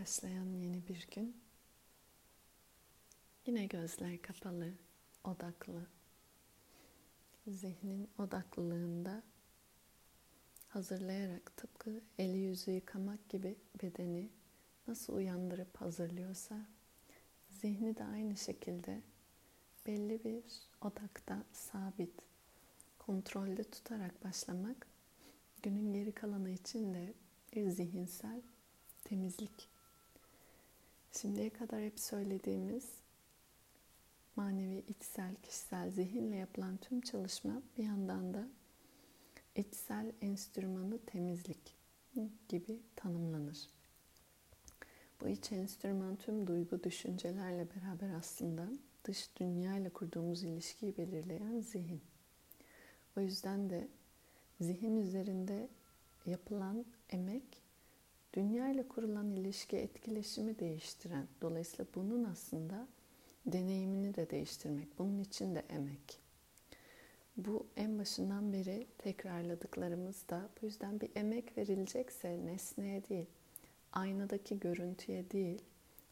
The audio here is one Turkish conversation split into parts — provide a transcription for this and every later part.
başlayan yeni bir gün. Yine gözler kapalı, odaklı. Zihnin odaklılığında hazırlayarak tıpkı eli yüzü yıkamak gibi bedeni nasıl uyandırıp hazırlıyorsa zihni de aynı şekilde belli bir odakta sabit, kontrolde tutarak başlamak günün geri kalanı için de bir zihinsel temizlik Şimdiye kadar hep söylediğimiz manevi, içsel, kişisel, zihinle yapılan tüm çalışma bir yandan da içsel enstrümanı temizlik gibi tanımlanır. Bu iç enstrüman tüm duygu, düşüncelerle beraber aslında dış dünya ile kurduğumuz ilişkiyi belirleyen zihin. O yüzden de zihin üzerinde yapılan emek dünya ile kurulan ilişki etkileşimi değiştiren, dolayısıyla bunun aslında deneyimini de değiştirmek, bunun için de emek. Bu en başından beri tekrarladıklarımız da bu yüzden bir emek verilecekse nesneye değil, aynadaki görüntüye değil,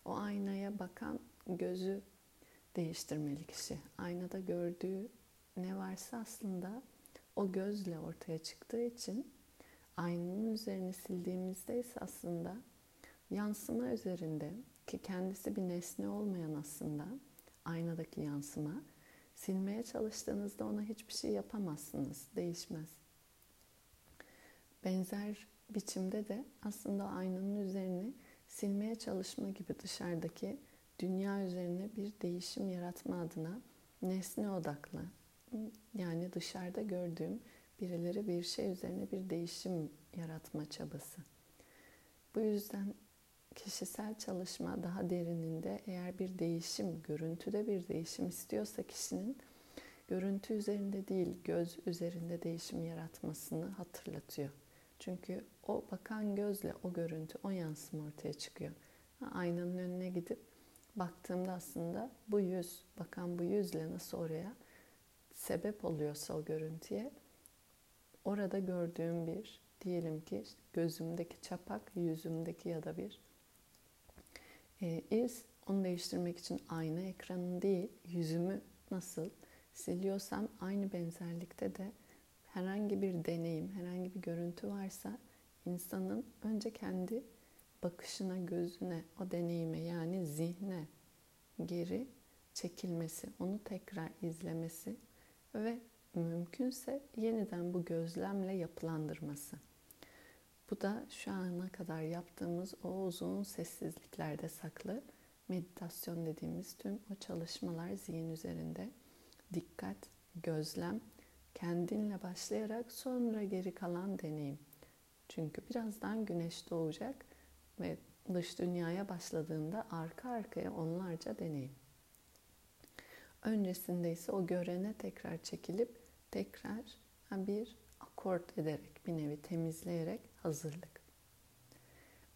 o aynaya bakan gözü değiştirmeli kişi. Aynada gördüğü ne varsa aslında o gözle ortaya çıktığı için aynanın üzerine sildiğimizde ise aslında yansıma üzerinde ki kendisi bir nesne olmayan aslında aynadaki yansıma silmeye çalıştığınızda ona hiçbir şey yapamazsınız, değişmez. Benzer biçimde de aslında aynanın üzerine silmeye çalışma gibi dışarıdaki dünya üzerine bir değişim yaratma adına nesne odaklı yani dışarıda gördüğüm birileri bir şey üzerine bir değişim yaratma çabası. Bu yüzden kişisel çalışma daha derininde eğer bir değişim, görüntüde bir değişim istiyorsa kişinin görüntü üzerinde değil, göz üzerinde değişim yaratmasını hatırlatıyor. Çünkü o bakan gözle o görüntü, o yansıma ortaya çıkıyor. Aynanın önüne gidip baktığımda aslında bu yüz, bakan bu yüzle nasıl oraya sebep oluyorsa o görüntüye orada gördüğüm bir diyelim ki gözümdeki çapak, yüzümdeki ya da bir e, iz onu değiştirmek için ayna ekranı değil, yüzümü nasıl siliyorsam aynı benzerlikte de herhangi bir deneyim, herhangi bir görüntü varsa insanın önce kendi bakışına, gözüne, o deneyime yani zihne geri çekilmesi, onu tekrar izlemesi ve mümkünse yeniden bu gözlemle yapılandırması. Bu da şu ana kadar yaptığımız o uzun sessizliklerde saklı meditasyon dediğimiz tüm o çalışmalar zihin üzerinde dikkat, gözlem, kendinle başlayarak sonra geri kalan deneyim. Çünkü birazdan güneş doğacak ve dış dünyaya başladığında arka arkaya onlarca deneyim. Öncesinde ise o görene tekrar çekilip tekrar bir akort ederek, bir nevi temizleyerek hazırlık.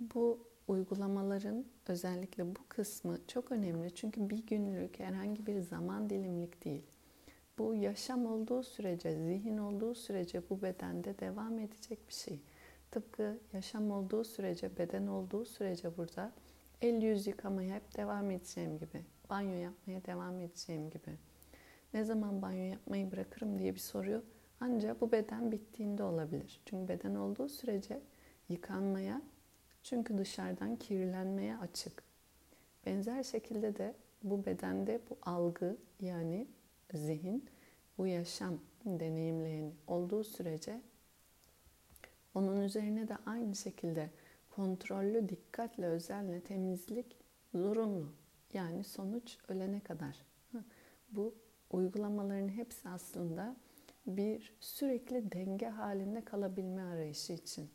Bu uygulamaların özellikle bu kısmı çok önemli. Çünkü bir günlük herhangi bir zaman dilimlik değil. Bu yaşam olduğu sürece, zihin olduğu sürece bu bedende devam edecek bir şey. Tıpkı yaşam olduğu sürece, beden olduğu sürece burada el yüz yıkamaya hep devam edeceğim gibi, banyo yapmaya devam edeceğim gibi ne zaman banyo yapmayı bırakırım diye bir soruyu ancak bu beden bittiğinde olabilir. Çünkü beden olduğu sürece yıkanmaya, çünkü dışarıdan kirlenmeye açık. Benzer şekilde de bu bedende bu algı yani zihin, bu yaşam deneyimleyeni olduğu sürece onun üzerine de aynı şekilde kontrollü, dikkatle, özenle temizlik zorunlu. Yani sonuç ölene kadar. Bu uygulamaların hepsi aslında bir sürekli denge halinde kalabilme arayışı için.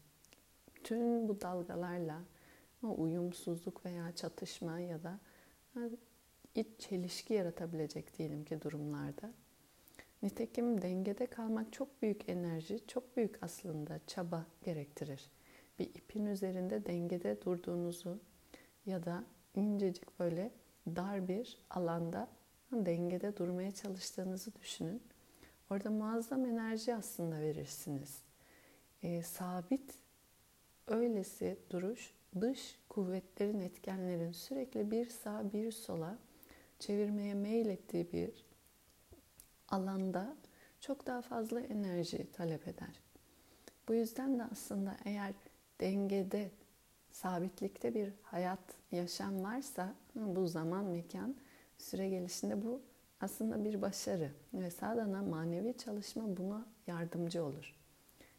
Tüm bu dalgalarla uyumsuzluk veya çatışma ya da iç çelişki yaratabilecek diyelim ki durumlarda. Nitekim dengede kalmak çok büyük enerji, çok büyük aslında çaba gerektirir. Bir ipin üzerinde dengede durduğunuzu ya da incecik böyle dar bir alanda dengede durmaya çalıştığınızı düşünün. Orada muazzam enerji aslında verirsiniz. E, sabit öylesi duruş dış kuvvetlerin etkenlerin sürekli bir sağa bir sola çevirmeye meylettiği bir alanda çok daha fazla enerji talep eder. Bu yüzden de aslında eğer dengede, sabitlikte bir hayat, yaşam varsa bu zaman, mekan, süre gelişinde bu aslında bir başarı ve sadana manevi çalışma buna yardımcı olur.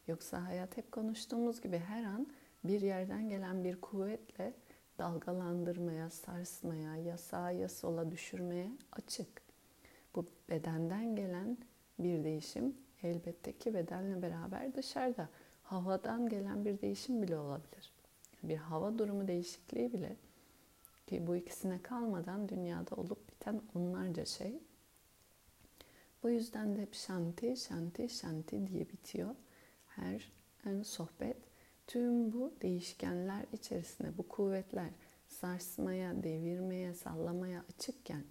Yoksa hayat hep konuştuğumuz gibi her an bir yerden gelen bir kuvvetle dalgalandırmaya, sarsmaya, ya sağa ya sola düşürmeye açık. Bu bedenden gelen bir değişim elbette ki bedenle beraber dışarıda havadan gelen bir değişim bile olabilir. Bir hava durumu değişikliği bile ki bu ikisine kalmadan dünyada olup biten onlarca şey. Bu yüzden de hep şanti, şanti, şanti diye bitiyor her yani sohbet. Tüm bu değişkenler içerisinde bu kuvvetler sarsmaya, devirmeye, sallamaya açıkken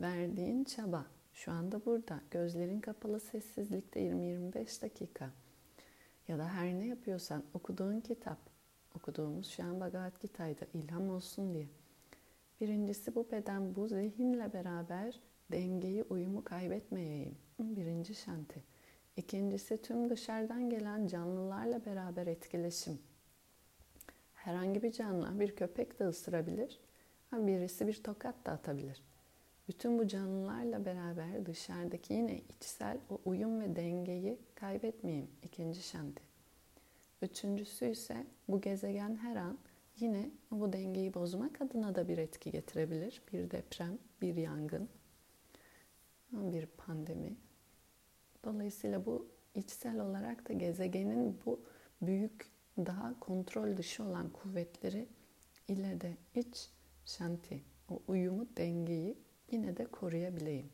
verdiğin çaba şu anda burada. Gözlerin kapalı sessizlikte 20-25 dakika. Ya da her ne yapıyorsan okuduğun kitap, okuduğumuz şu an Bhagavad Gita'ydı ilham olsun diye. Birincisi bu beden, bu zihinle beraber dengeyi, uyumu kaybetmeyeyim. Birinci şanti. İkincisi tüm dışarıdan gelen canlılarla beraber etkileşim. Herhangi bir canlı, bir köpek de ısırabilir. Birisi bir tokat da atabilir. Bütün bu canlılarla beraber dışarıdaki yine içsel o uyum ve dengeyi kaybetmeyeyim. İkinci şanti. Üçüncüsü ise bu gezegen her an yine bu dengeyi bozmak adına da bir etki getirebilir. Bir deprem, bir yangın, bir pandemi. Dolayısıyla bu içsel olarak da gezegenin bu büyük, daha kontrol dışı olan kuvvetleri ile de iç şanti, o uyumu, dengeyi yine de koruyabileyim.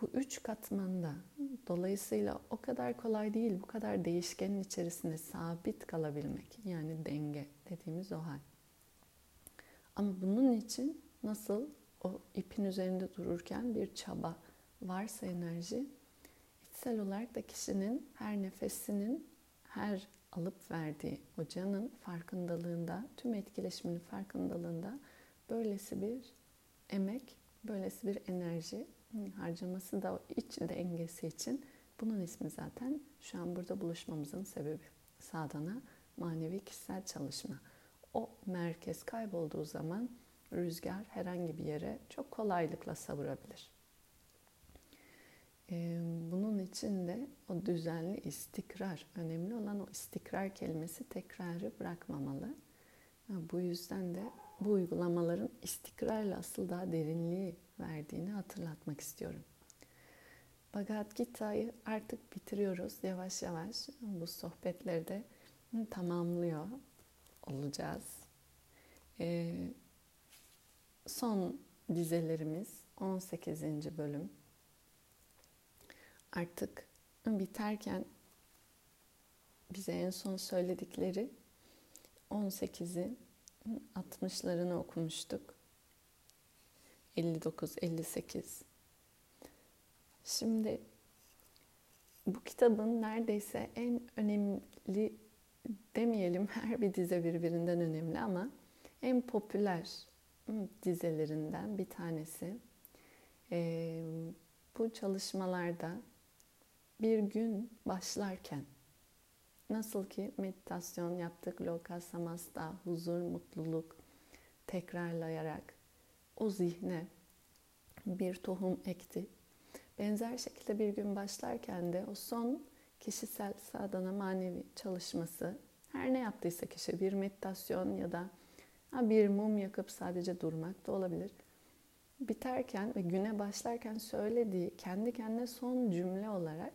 Bu üç katmanda dolayısıyla o kadar kolay değil, bu kadar değişkenin içerisinde sabit kalabilmek. Yani denge dediğimiz o hal. Ama bunun için nasıl o ipin üzerinde dururken bir çaba varsa enerji, içsel olarak da kişinin her nefesinin, her alıp verdiği o canın farkındalığında, tüm etkileşimin farkındalığında böylesi bir emek, böylesi bir enerji harcaması da iç dengesi için bunun ismi zaten şu an burada buluşmamızın sebebi. Sadana, manevi kişisel çalışma. O merkez kaybolduğu zaman rüzgar herhangi bir yere çok kolaylıkla savurabilir. Bunun için de o düzenli istikrar, önemli olan o istikrar kelimesi tekrarı bırakmamalı. Bu yüzden de bu uygulamaların istikrarla asıl daha derinliği verdiğini hatırlatmak istiyorum. Bhagavad Gita'yı artık bitiriyoruz yavaş yavaş. Bu sohbetleri de tamamlıyor olacağız. Ee, son dizelerimiz 18. bölüm. Artık biterken bize en son söyledikleri 18'i 60'larını okumuştuk. 59, 58. Şimdi bu kitabın neredeyse en önemli demeyelim her bir dize birbirinden önemli ama en popüler dizelerinden bir tanesi. Ee, bu çalışmalarda bir gün başlarken Nasıl ki meditasyon yaptık, loka samasta, huzur, mutluluk tekrarlayarak o zihne bir tohum ekti. Benzer şekilde bir gün başlarken de o son kişisel sadana manevi çalışması her ne yaptıysa kişi bir meditasyon ya da bir mum yakıp sadece durmak da olabilir. Biterken ve güne başlarken söylediği kendi kendine son cümle olarak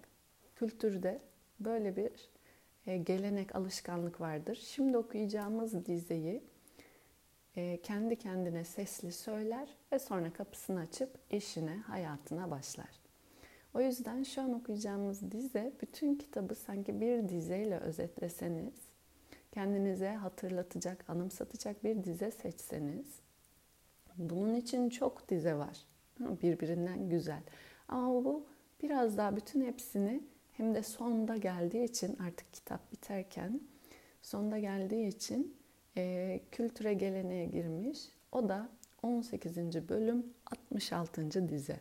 kültürde böyle bir e, gelenek, alışkanlık vardır. Şimdi okuyacağımız dizeyi kendi kendine sesli söyler ve sonra kapısını açıp işine, hayatına başlar. O yüzden şu an okuyacağımız dize bütün kitabı sanki bir dizeyle özetleseniz, kendinize hatırlatacak, anımsatacak bir dize seçseniz, bunun için çok dize var. Birbirinden güzel. Ama bu biraz daha bütün hepsini hem de sonda geldiği için artık kitap biterken sonda geldiği için e, kültüre geleneğe girmiş. O da 18. bölüm 66. dize.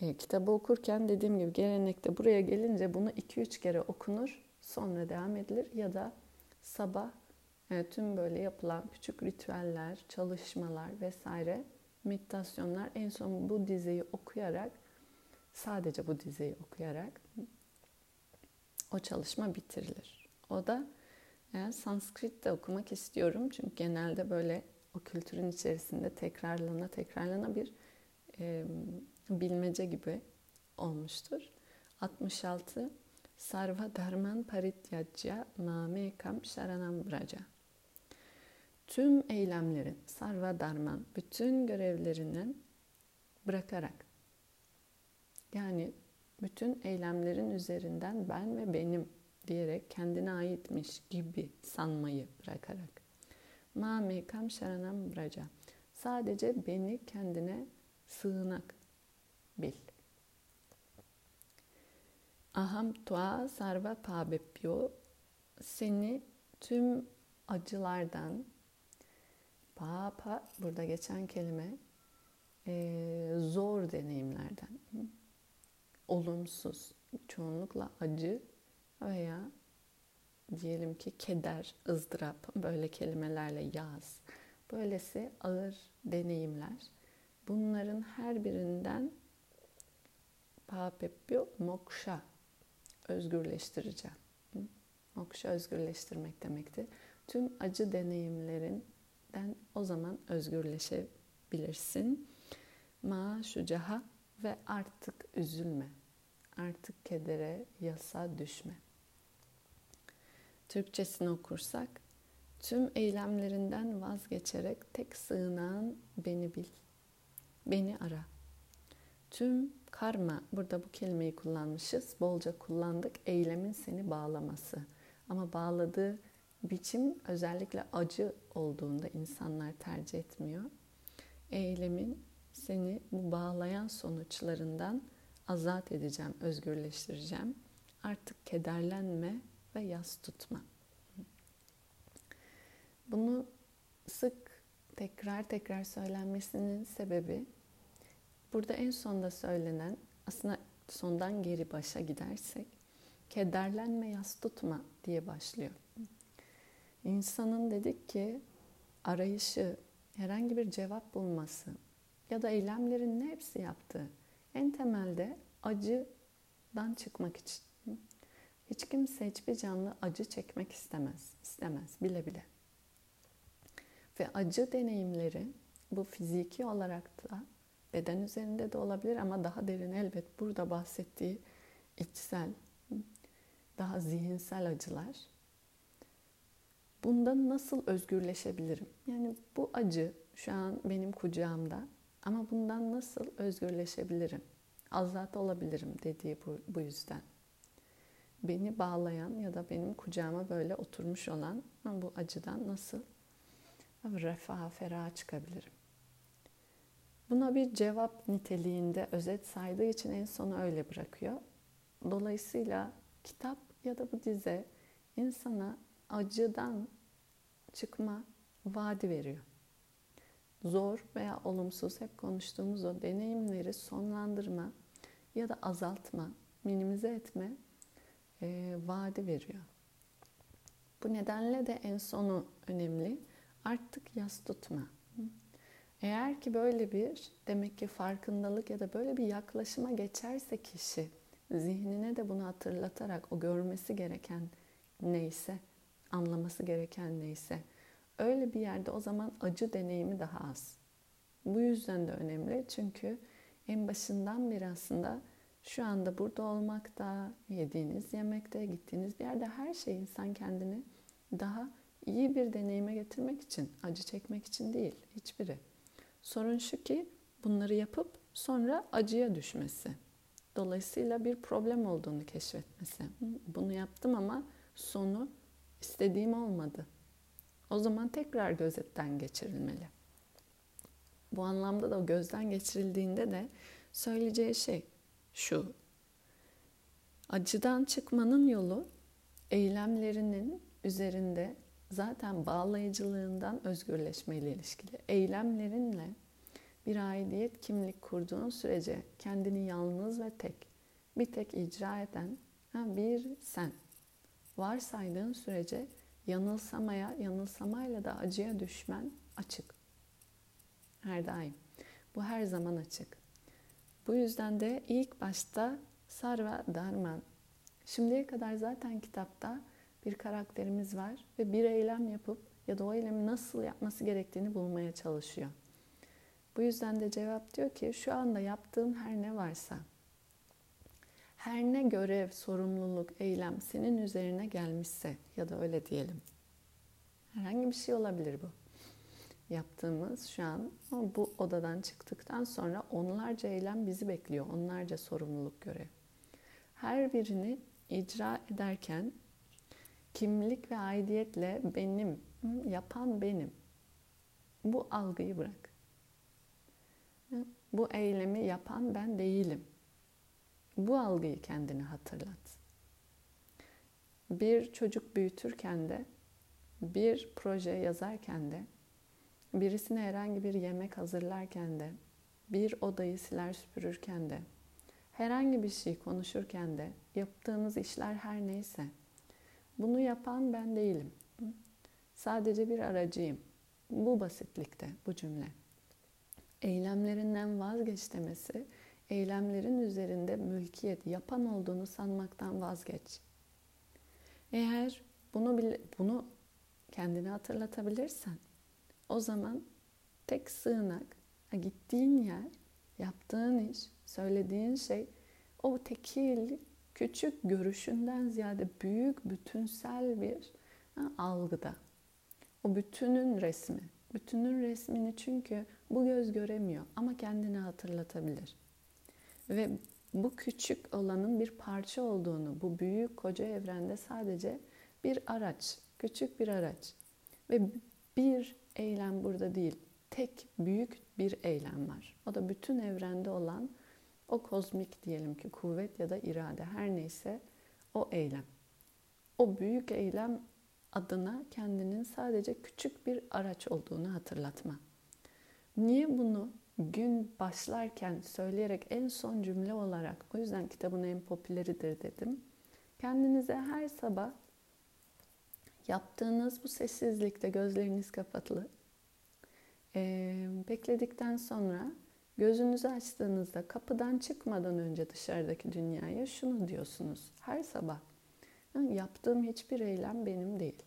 E, kitabı okurken dediğim gibi gelenekte buraya gelince bunu 2-3 kere okunur sonra devam edilir ya da sabah e, tüm böyle yapılan küçük ritüeller, çalışmalar vesaire meditasyonlar en son bu dizeyi okuyarak sadece bu dizeyi okuyarak o çalışma bitirilir. O da Sanskrit de okumak istiyorum çünkü genelde böyle o kültürün içerisinde tekrarlana tekrarlana bir e, bilmece gibi olmuştur. 66 Sarva Dharman Parityajya Mamekam Sharanam Braja Tüm eylemlerin, sarva darman, bütün görevlerini bırakarak yani bütün eylemlerin üzerinden ben ve benim diyerek kendine aitmiş gibi sanmayı bırakarak. Ma mekam şaranam braca. Sadece beni kendine sığınak bil. Aham tua sarva pabepyo. Seni tüm acılardan, pa pa burada geçen kelime e, zor deneyimlerden, olumsuz, çoğunlukla acı veya diyelim ki keder, ızdırap böyle kelimelerle yaz. Böylesi ağır deneyimler. Bunların her birinden papepyo moksha özgürleştireceğim. Moksha özgürleştirmek demekti. Tüm acı deneyimlerinden o zaman özgürleşebilirsin. Ma şucaha ve artık üzülme. Artık kedere, yasa düşme. Türkçesini okursak, tüm eylemlerinden vazgeçerek tek sığınağın beni bil, beni ara. Tüm karma, burada bu kelimeyi kullanmışız, bolca kullandık, eylemin seni bağlaması. Ama bağladığı biçim özellikle acı olduğunda insanlar tercih etmiyor. Eylemin seni bu bağlayan sonuçlarından azat edeceğim, özgürleştireceğim. Artık kederlenme ve yas tutma. Bunu sık tekrar tekrar söylenmesinin sebebi burada en sonda söylenen aslında sondan geri başa gidersek kederlenme yas tutma diye başlıyor. İnsanın dedik ki arayışı, herhangi bir cevap bulması ya da eylemlerin hepsi yaptığı en temelde acıdan çıkmak için. Hiç kimse hiçbir canlı acı çekmek istemez. istemez bile bile. Ve acı deneyimleri bu fiziki olarak da beden üzerinde de olabilir ama daha derin elbet burada bahsettiği içsel, daha zihinsel acılar. Bundan nasıl özgürleşebilirim? Yani bu acı şu an benim kucağımda ama bundan nasıl özgürleşebilirim? Azat olabilirim dediği bu, bu yüzden beni bağlayan ya da benim kucağıma böyle oturmuş olan bu acıdan nasıl refah, ferah çıkabilirim? Buna bir cevap niteliğinde özet saydığı için en sona öyle bırakıyor. Dolayısıyla kitap ya da bu dize insana acıdan çıkma vaadi veriyor. Zor veya olumsuz hep konuştuğumuz o deneyimleri sonlandırma ya da azaltma, minimize etme e, vaadi veriyor. Bu nedenle de en sonu önemli. Artık yas tutma. Eğer ki böyle bir demek ki farkındalık ya da böyle bir yaklaşıma geçerse kişi zihnine de bunu hatırlatarak o görmesi gereken neyse, anlaması gereken neyse öyle bir yerde o zaman acı deneyimi daha az. Bu yüzden de önemli çünkü en başından beri aslında şu anda burada olmakta, yediğiniz yemekte, gittiğiniz bir yerde her şey insan kendini daha iyi bir deneyime getirmek için, acı çekmek için değil hiçbiri. Sorun şu ki bunları yapıp sonra acıya düşmesi. Dolayısıyla bir problem olduğunu keşfetmesi. Bunu yaptım ama sonu istediğim olmadı. O zaman tekrar gözetten geçirilmeli. Bu anlamda da gözden geçirildiğinde de söyleyeceği şey şu. Acıdan çıkmanın yolu eylemlerinin üzerinde zaten bağlayıcılığından özgürleşmeyle ilişkili. Eylemlerinle bir aidiyet kimlik kurduğun sürece kendini yalnız ve tek, bir tek icra eden bir sen varsaydığın sürece yanılsamaya, yanılsamayla da acıya düşmen açık. Her daim. Bu her zaman açık. Bu yüzden de ilk başta Sarva Darman. Şimdiye kadar zaten kitapta bir karakterimiz var ve bir eylem yapıp ya da o eylemi nasıl yapması gerektiğini bulmaya çalışıyor. Bu yüzden de cevap diyor ki şu anda yaptığın her ne varsa, her ne görev, sorumluluk, eylem senin üzerine gelmişse ya da öyle diyelim. Herhangi bir şey olabilir bu. Yaptığımız şu an bu odadan çıktıktan sonra onlarca eylem bizi bekliyor. Onlarca sorumluluk görev. Her birini icra ederken kimlik ve aidiyetle benim, yapan benim. Bu algıyı bırak. Bu eylemi yapan ben değilim. Bu algıyı kendine hatırlat. Bir çocuk büyütürken de, bir proje yazarken de, birisine herhangi bir yemek hazırlarken de, bir odayı siler süpürürken de, herhangi bir şey konuşurken de, yaptığınız işler her neyse, bunu yapan ben değilim. Sadece bir aracıyım. Bu basitlikte bu cümle. Eylemlerinden vazgeç demesi, eylemlerin üzerinde mülkiyet yapan olduğunu sanmaktan vazgeç. Eğer bunu bunu kendine hatırlatabilirsen, o zaman tek sığınak, gittiğin yer, yaptığın iş, söylediğin şey o tekil küçük görüşünden ziyade büyük bütünsel bir algıda. O bütünün resmi. Bütünün resmini çünkü bu göz göremiyor ama kendine hatırlatabilir. Ve bu küçük olanın bir parça olduğunu, bu büyük koca evrende sadece bir araç, küçük bir araç. Ve bir eylem burada değil, tek büyük bir eylem var. O da bütün evrende olan o kozmik diyelim ki kuvvet ya da irade her neyse o eylem. O büyük eylem adına kendinin sadece küçük bir araç olduğunu hatırlatma. Niye bunu gün başlarken söyleyerek en son cümle olarak o yüzden kitabın en popüleridir dedim. Kendinize her sabah yaptığınız bu sessizlikte gözleriniz kapatılı ee, bekledikten sonra Gözünüzü açtığınızda kapıdan çıkmadan önce dışarıdaki dünyaya şunu diyorsunuz. Her sabah yaptığım hiçbir eylem benim değil.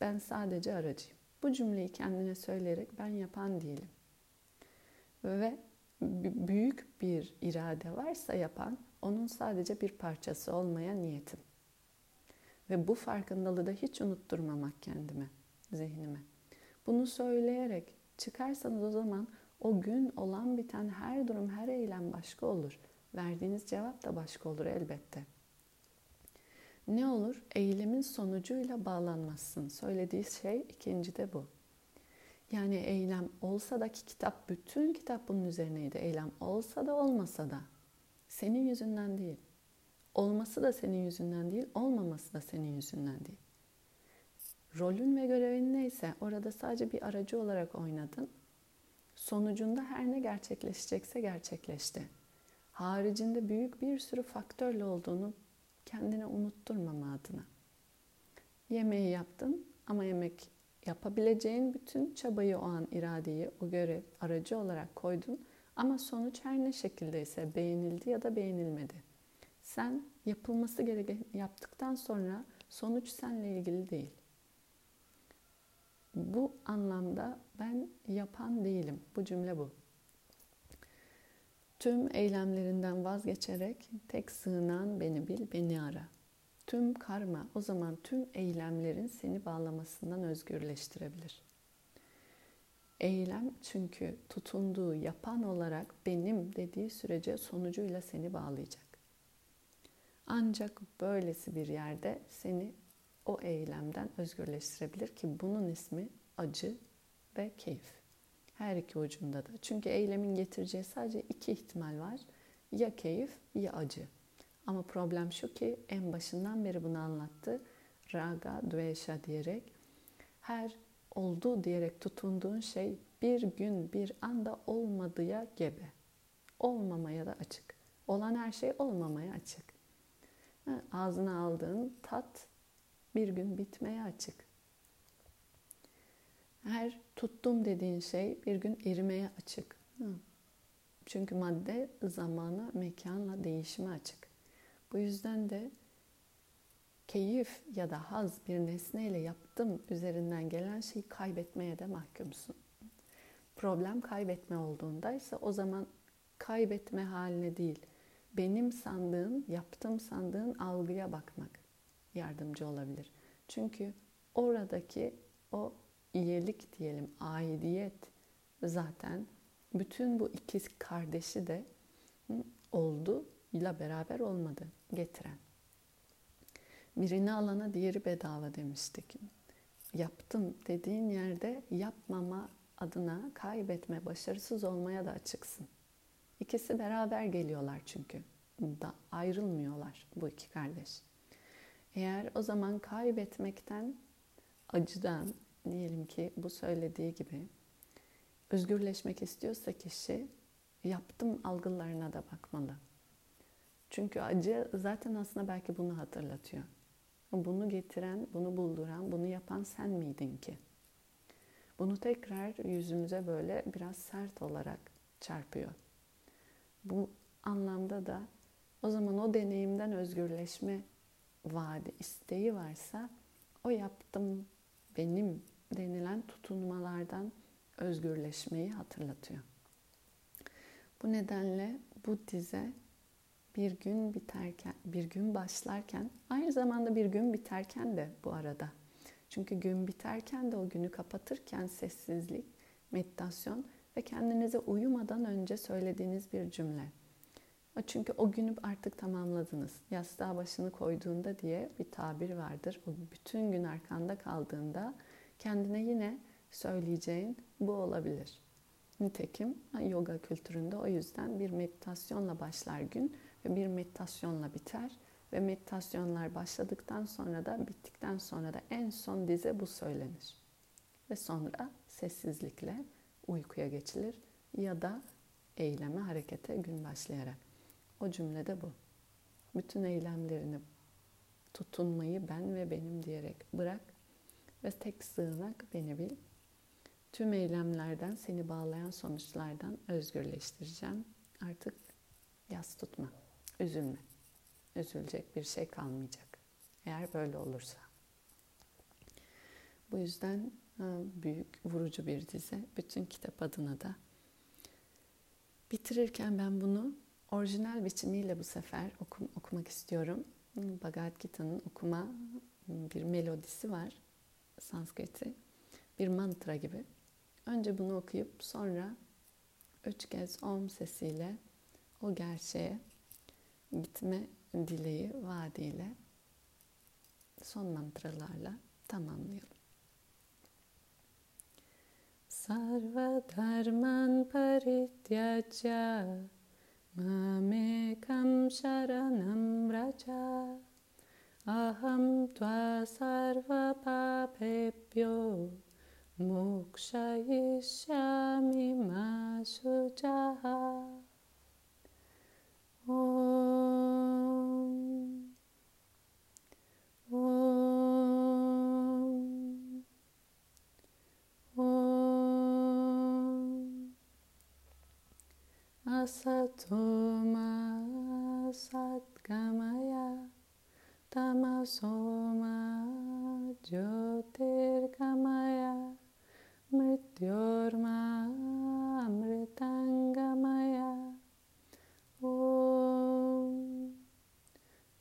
Ben sadece aracıyım. Bu cümleyi kendine söyleyerek ben yapan değilim. Ve büyük bir irade varsa yapan onun sadece bir parçası olmaya niyetim. Ve bu farkındalığı da hiç unutturmamak kendime, zihnime. Bunu söyleyerek çıkarsanız o zaman o gün olan biten her durum, her eylem başka olur. Verdiğiniz cevap da başka olur elbette. Ne olur? Eylemin sonucuyla bağlanmazsın. Söylediği şey ikinci de bu. Yani eylem olsa da ki kitap, bütün kitap bunun üzerineydi. Eylem olsa da olmasa da. Senin yüzünden değil. Olması da senin yüzünden değil, olmaması da senin yüzünden değil. Rolün ve görevin neyse orada sadece bir aracı olarak oynadın Sonucunda her ne gerçekleşecekse gerçekleşti. Haricinde büyük bir sürü faktörle olduğunu kendine unutturmama adına. Yemeği yaptın ama yemek yapabileceğin bütün çabayı o an iradeyi, o görev aracı olarak koydun ama sonuç her ne şekildeyse beğenildi ya da beğenilmedi. Sen yapılması gereken yaptıktan sonra sonuç seninle ilgili değil. Bu anlamda ben yapan değilim. Bu cümle bu. Tüm eylemlerinden vazgeçerek tek sığınan beni bil, beni ara. Tüm karma o zaman tüm eylemlerin seni bağlamasından özgürleştirebilir. Eylem çünkü tutunduğu yapan olarak benim dediği sürece sonucuyla seni bağlayacak. Ancak böylesi bir yerde seni o eylemden özgürleştirebilir ki bunun ismi acı ve keyif. Her iki ucunda da. Çünkü eylemin getireceği sadece iki ihtimal var. Ya keyif ya acı. Ama problem şu ki en başından beri bunu anlattı. raga, dvesha diyerek her oldu diyerek tutunduğun şey bir gün bir anda olmadıya gebe. Olmamaya da açık. Olan her şey olmamaya açık. Ağzına aldığın tat bir gün bitmeye açık. Her tuttum dediğin şey bir gün erimeye açık. Çünkü madde zamana, mekanla değişime açık. Bu yüzden de keyif ya da haz bir nesneyle yaptım üzerinden gelen şeyi kaybetmeye de mahkumsun. Problem kaybetme olduğunda ise o zaman kaybetme haline değil, benim sandığın, yaptım sandığın algıya bakmak yardımcı olabilir. Çünkü oradaki o iyilik diyelim, aidiyet zaten bütün bu iki kardeşi de oldu ile beraber olmadı getiren. Birini alana diğeri bedava demiştik. Yaptım dediğin yerde yapmama adına kaybetme, başarısız olmaya da açıksın. İkisi beraber geliyorlar çünkü. Da ayrılmıyorlar bu iki kardeş. Eğer o zaman kaybetmekten, acıdan diyelim ki bu söylediği gibi özgürleşmek istiyorsa kişi yaptım algılarına da bakmalı. Çünkü acı zaten aslında belki bunu hatırlatıyor. Bunu getiren, bunu bulduran, bunu yapan sen miydin ki? Bunu tekrar yüzümüze böyle biraz sert olarak çarpıyor. Bu anlamda da o zaman o deneyimden özgürleşme vaadi, isteği varsa o yaptım benim denilen tutunmalardan özgürleşmeyi hatırlatıyor. Bu nedenle bu dize bir gün biterken, bir gün başlarken, aynı zamanda bir gün biterken de bu arada. Çünkü gün biterken de o günü kapatırken sessizlik, meditasyon ve kendinize uyumadan önce söylediğiniz bir cümle. Çünkü o günü artık tamamladınız. Yastığa başını koyduğunda diye bir tabir vardır. O bütün gün arkanda kaldığında kendine yine söyleyeceğin bu olabilir. Nitekim yoga kültüründe o yüzden bir meditasyonla başlar gün ve bir meditasyonla biter ve meditasyonlar başladıktan sonra da bittikten sonra da en son dize bu söylenir. Ve sonra sessizlikle uykuya geçilir ya da eyleme, harekete gün başlayarak. O cümlede bu. Bütün eylemlerini tutunmayı ben ve benim diyerek bırak ve tek sığınak beni bil. Tüm eylemlerden, seni bağlayan sonuçlardan özgürleştireceğim. Artık yas tutma, üzülme. Üzülecek bir şey kalmayacak. Eğer böyle olursa. Bu yüzden büyük, vurucu bir dizi. Bütün kitap adına da. Bitirirken ben bunu orijinal biçimiyle bu sefer okum, okumak istiyorum. Bhagavad Gita'nın okuma bir melodisi var. Sanskriti. Bir mantra gibi. Önce bunu okuyup sonra üç kez om sesiyle o gerçeğe gitme dileği, vaadiyle son mantralarla tamamlayalım. सर्वधर्मान् परित्यज्य मामेकं शरणं व्रज। अहं त्वा सर्वपापेभ्यो मोक्षयिष्या। सत्सोम सत्कमया तमसोमा ज्योतिर्कमया मृत्योर्मामृताङ्गमया ॐ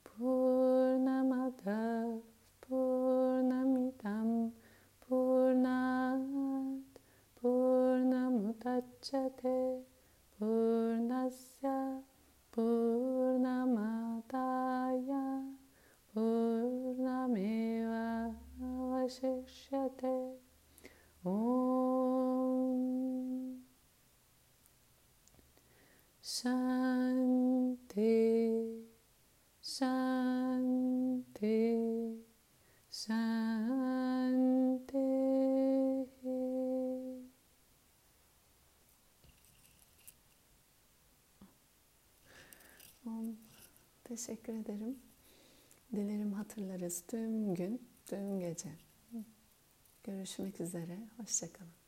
पूर्णमद पूर्णमितं पूर्णात् पूर्णमुत Teşekkür ederim. Dilerim hatırlarız tüm gün, tüm gece. Görüşmek üzere. Hoşçakalın.